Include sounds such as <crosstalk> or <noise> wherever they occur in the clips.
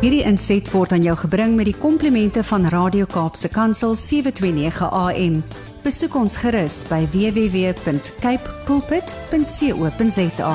Hierdie inset word aan jou gebring met die komplimente van Radio Kaapse Kansel 729 AM. Besoek ons gerus by www.cape pulpit.co.za.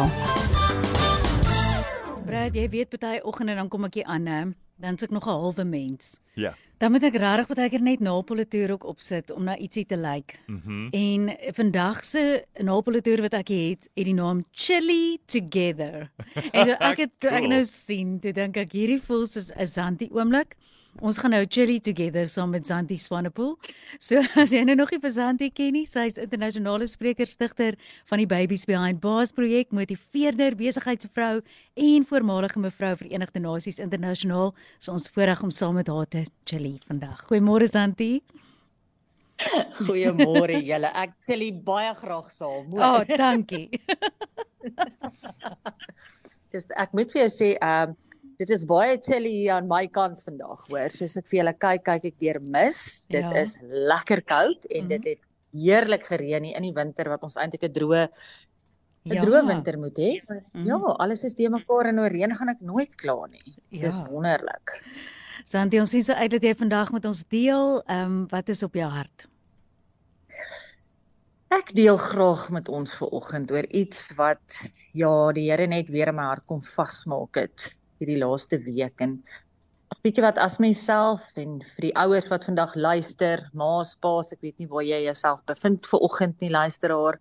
Brad, jy weet baie oggende dan kom ek hier aan, hè? Dan's ek nog 'n halwe mens. Ja. Dan moet ek regtig baie keer net Napoli-toer ook opsit om na ietsie te lyk. Like. Mhm. Mm en vandag se Napoli-toer wat ek het, het die naam Chili Together. en ek het toe ek <laughs> Cool. nou sien, toe dink ek hierdie voel soos 'n Zanti oomblik. Ons gaan nou chili together saam met Zanti Swanepoel. So <laughs> as jy nou nog nie vir Zanti ken nie, sy is internasionale spreker stigter van die Babies Behind Bars projek, motiveerder, besigheidsvrou en voormalige mevrou Verenigde Nasies internasionaal. So ons voorreg om saam met haar te chili vandag. Goeiemôre Zanti. Goeiemôre julle. Ek chillie baie graag saam. O, <laughs> oh, dankie. <laughs> Dis ek moet vir jou sê, ehm um, dit is baie chillie hier aan my kant vandag, hoor. Soos ek vir julle kyk, kyk ek deur mis. Dit Ja. is lekker koud en Mhm. dit het heerlik gereën hier in die winter wat ons eintlik 'n droë 'n Ja. droë winter moet hê. Maar Mhm. Ja, alles is de mekaar en oor reën gaan ek nooit kla nie. Dis Ja. wonderlik. Zanti, ons sien so uit dat jy vandag met ons deel, ehm um, wat is op jou hart? Ek deel graag met ons vanoggend oor iets wat ja, die Here net weer in my hart kom vasmaak het hierdie laaste week en ag, weet jy wat as mens self en vir die ouers wat vandag luister, ma's, pa's, ek weet nie waar jy jouself bevind vanoggend nie luisteraar.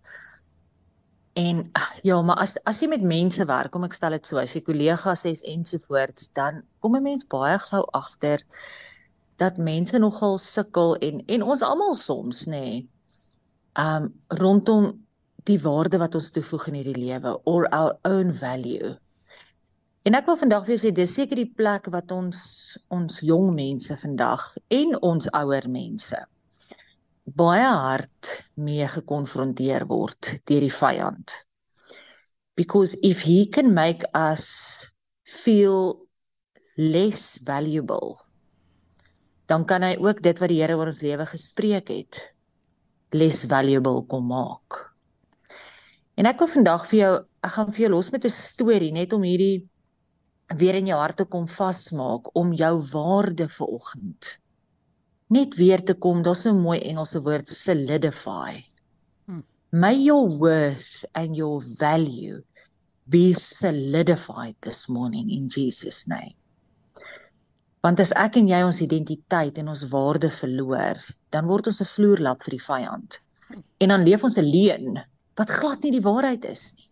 En ja, maar as as jy met mense werk, kom ek stel dit so, as jy kollegas is ensovoorts, dan kom 'n mens baie gou agter dat mense nogal sukkel en en ons almal soms nê. Nee, um rondom die waarde wat ons toevoeg in hierdie lewe or our own value. En ek wil vandag vir jou sê dis seker die plek wat ons ons jong mense vandag en ons ouer mense baie hard mee gekonfronteer word deur die vyand. Because if he can make us feel less valuable, dan kan hy ook dit wat die Here oor ons lewe gespreek het less valuable kom maak. En ek wil vandag vir jou, ek gaan vir jou los met 'n storie net om hierdie weer in jou hart te kom vasmaak om jou waarde vir oggend net weer te kom, daar's so 'n mooi Engelse woord solidify. Hm. May your worth and your value be solidified this morning in Jesus name. Want as ek en jy ons identiteit en ons waarde verloor, dan word ons 'n vloerlap vir die vyand. En dan leef ons 'n leuen wat glad nie die waarheid is nie.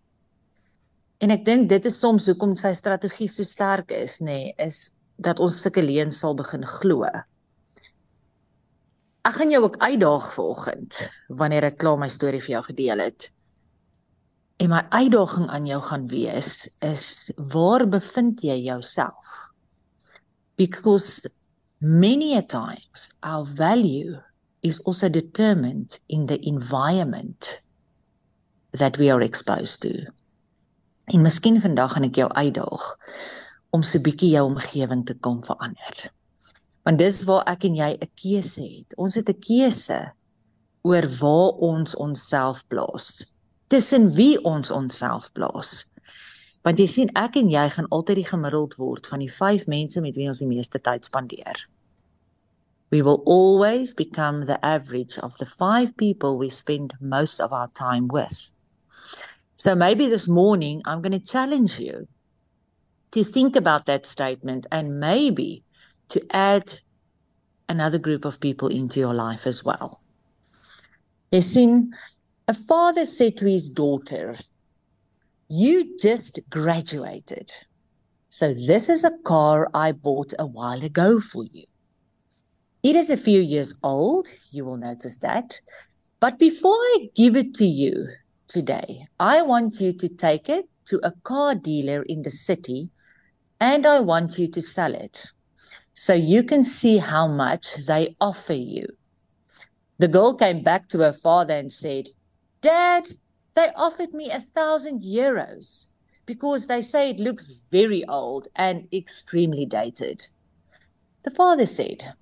En ek dink dit is soms hoekom sy strategie so sterk is, nê, nee, is dat ons sulke leuns sal begin glo. Ek gaan jou ook uitdaag vanoggend wanneer ek klaar my storie vir jou gedeel het. En my uitdaging aan jou gaan wees is waar bevind jy jouself? Because many a times our value is also determined in the environment that we are exposed to. En miskien vandag gaan ek jou uitdaag om so 'n bietjie jou omgewing te kom verander. Want dis waar ek en jy 'n keuse het. Ons het 'n keuse oor waar ons onsself plaas. Tussen wie ons onsself plaas. Want jy sien ek en jy gaan altyd die gemiddeld word van die 5 mense met wie ons die meeste tyd spandeer. We will always become the average of the 5 people we spend most of our time with. So maybe this morning I'm going to challenge you to think about that statement and maybe to add another group of people into your life as well. Jy sien, a father said to his daughter, You just graduated. So this is a car I bought a while ago for you. It is a few years old, you will notice that. But before I give it to you today, I want you to take it to a car dealer in the city and I want you to sell it so you can see how much they offer you. The girl came back to her father and said, Dad, they offered me a thousand euros because they say it looks very old and extremely dated. The father said,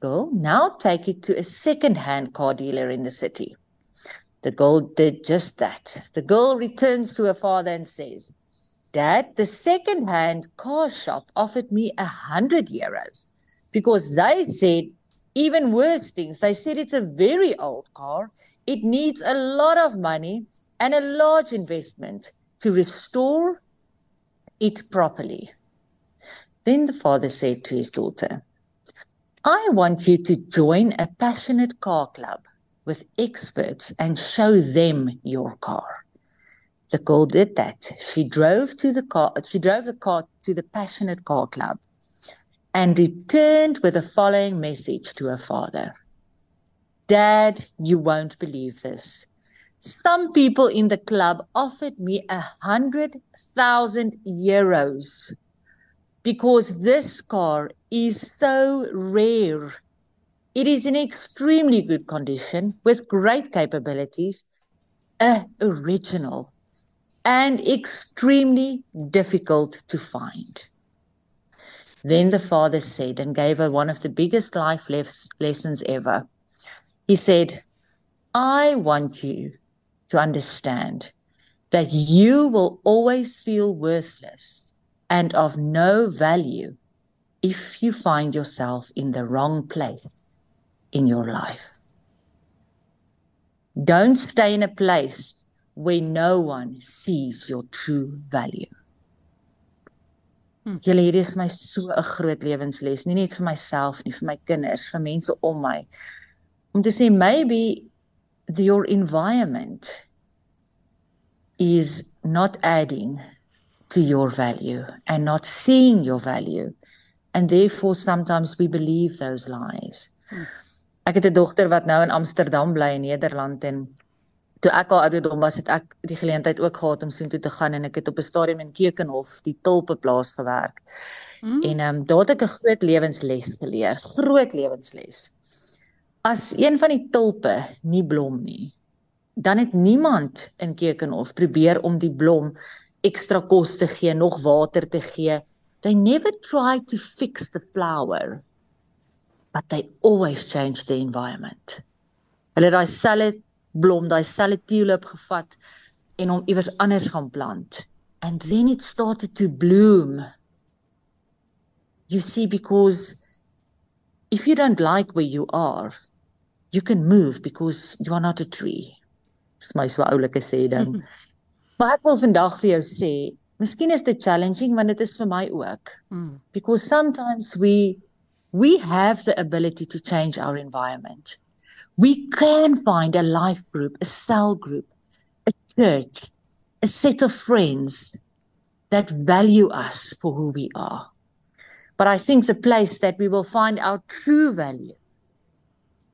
Girl, now take it to a second hand car dealer in the city. The girl did just that. The girl returns to her father and says, Dad, the second-hand car shop offered me a hundred euros because they said even worse things. They said it's a very old car. It needs a lot of money and a large investment to restore it properly. Then the father said to his daughter, I want you to join a passionate car club with experts and show them your car. The girl did that. She drove to the car she drove the car to the passionate car club and returned with the following message to her father. Dad, you won't believe this. Some people in the club offered me a hundred thousand euros because this car is so rare. It is in extremely good condition with great capabilities, a original and extremely difficult to find. Then the father said and gave her one of the biggest life lessons ever. He said, I want you to understand that you will always feel worthless and of no value if you find yourself in the wrong place in your life. Don't stay in a place where no one sees your true value. Hmm. Julle hier is my so 'n groot lewensles, nie net vir myself nie, vir my kinders, vir mense om my. Om te sê maybe the, your environment is not adding to your value and not seeing your value and therefore sometimes we believe those lies. Hmm. Ek het 'n dogter wat nou in Amsterdam bly in Nederland en toe ek al ouderdom was het ek die geleentheid ook gehad om soontoe te gaan en ek het op 'n stadium in Keukenhof die tulpeplaas gewerk. Hmm. En ehm um, daar het ek 'n groot lewensles geleer, groot lewensles. As een van die tulpe nie blom nie, dan het niemand in Keukenhof probeer om die blom ekstra kos te gee, nog water te gee. They never tried to fix the flower, but they always changed the environment. Hulle daai selfe blom, daai selfe tulip gevat en hom iewers anders gaan plant. And then it started to bloom. You see because if you don't like where you are, you can move because you are not a tree. Dis my so oulike sê ding. <laughs> Maar ek wil vandag vir jou sê, miskien is dit challenging want dit is vir my ook. Mm. Because sometimes we we have the ability to change our environment. We can find a life group, a cell group, a church, a set of friends that value us for who we are. But I think the place that we will find our true value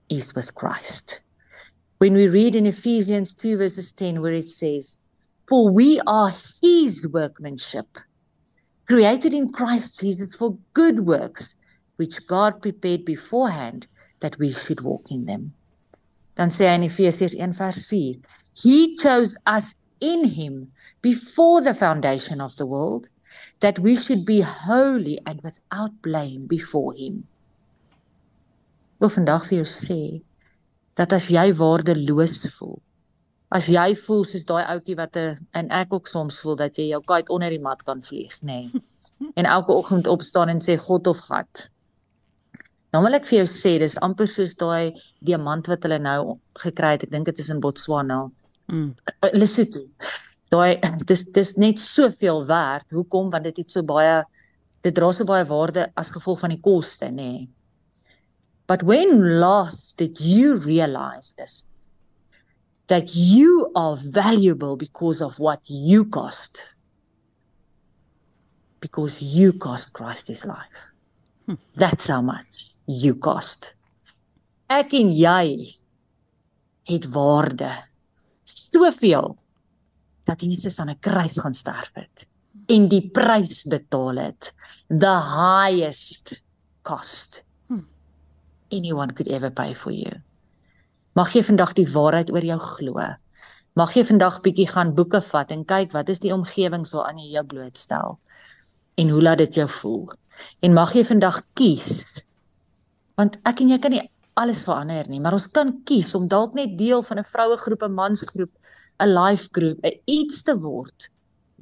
is with Christ. When we read in Ephesians 2 verses 10 where it says, For we are his workmanship, created in Christ Jesus for good works, which God prepared beforehand that we should walk in them. Dan sê hy in Efesiërs 1 vers 4, He chose us in him before the foundation of the world that we should be holy and without blame before him. Wil vandag vir jou sê dat as jy waardeloos voel, as jy voel soos daai ouetjie wat 'n en ek ook soms voel dat jy jou kite onder die mat kan vlieg, nê. Nee. <laughs> En elke oggend opstaan en sê God of gat. Dan wil ek vir jou sê dis amper soos daai diamant wat hulle nou gekry het. Ek dink dit is in Botswana. Mm. Uh, Lesotho. Daai dis dis net soveel werd. Hoekom? Want dit het so baie dit dra so baie waarde as gevolg van die koste, nê. Nee. But when last did you realize this? that you are valuable because of what you cost. Because you cost Christ his life. Hmm. That's how much you cost. Ek en jy het waarde. Soveel dat Jesus aan 'n kruis gaan sterf het en die prys betaal het. The highest cost hmm. anyone could ever pay for you. Mag jy vandag die waarheid oor jou glo. Mag jy vandag bietjie gaan boeke vat en kyk wat is die omgewing waaraan jy jou blootstel en hoe laat dit jou voel. En mag jy vandag kies. Want ek en jy kan nie alles verander nie, maar ons kan kies om dalk net deel van 'n vrouegroep, 'n mansgroep, 'n life groep, 'n iets te word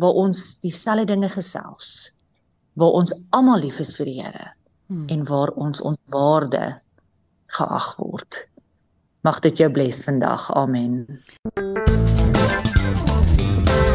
waar ons dieselfde dinge gesels, waar ons almal lief is vir die Here hmm. en waar ons ons waarde geag word. Mag dit jou bless vandag. Amen.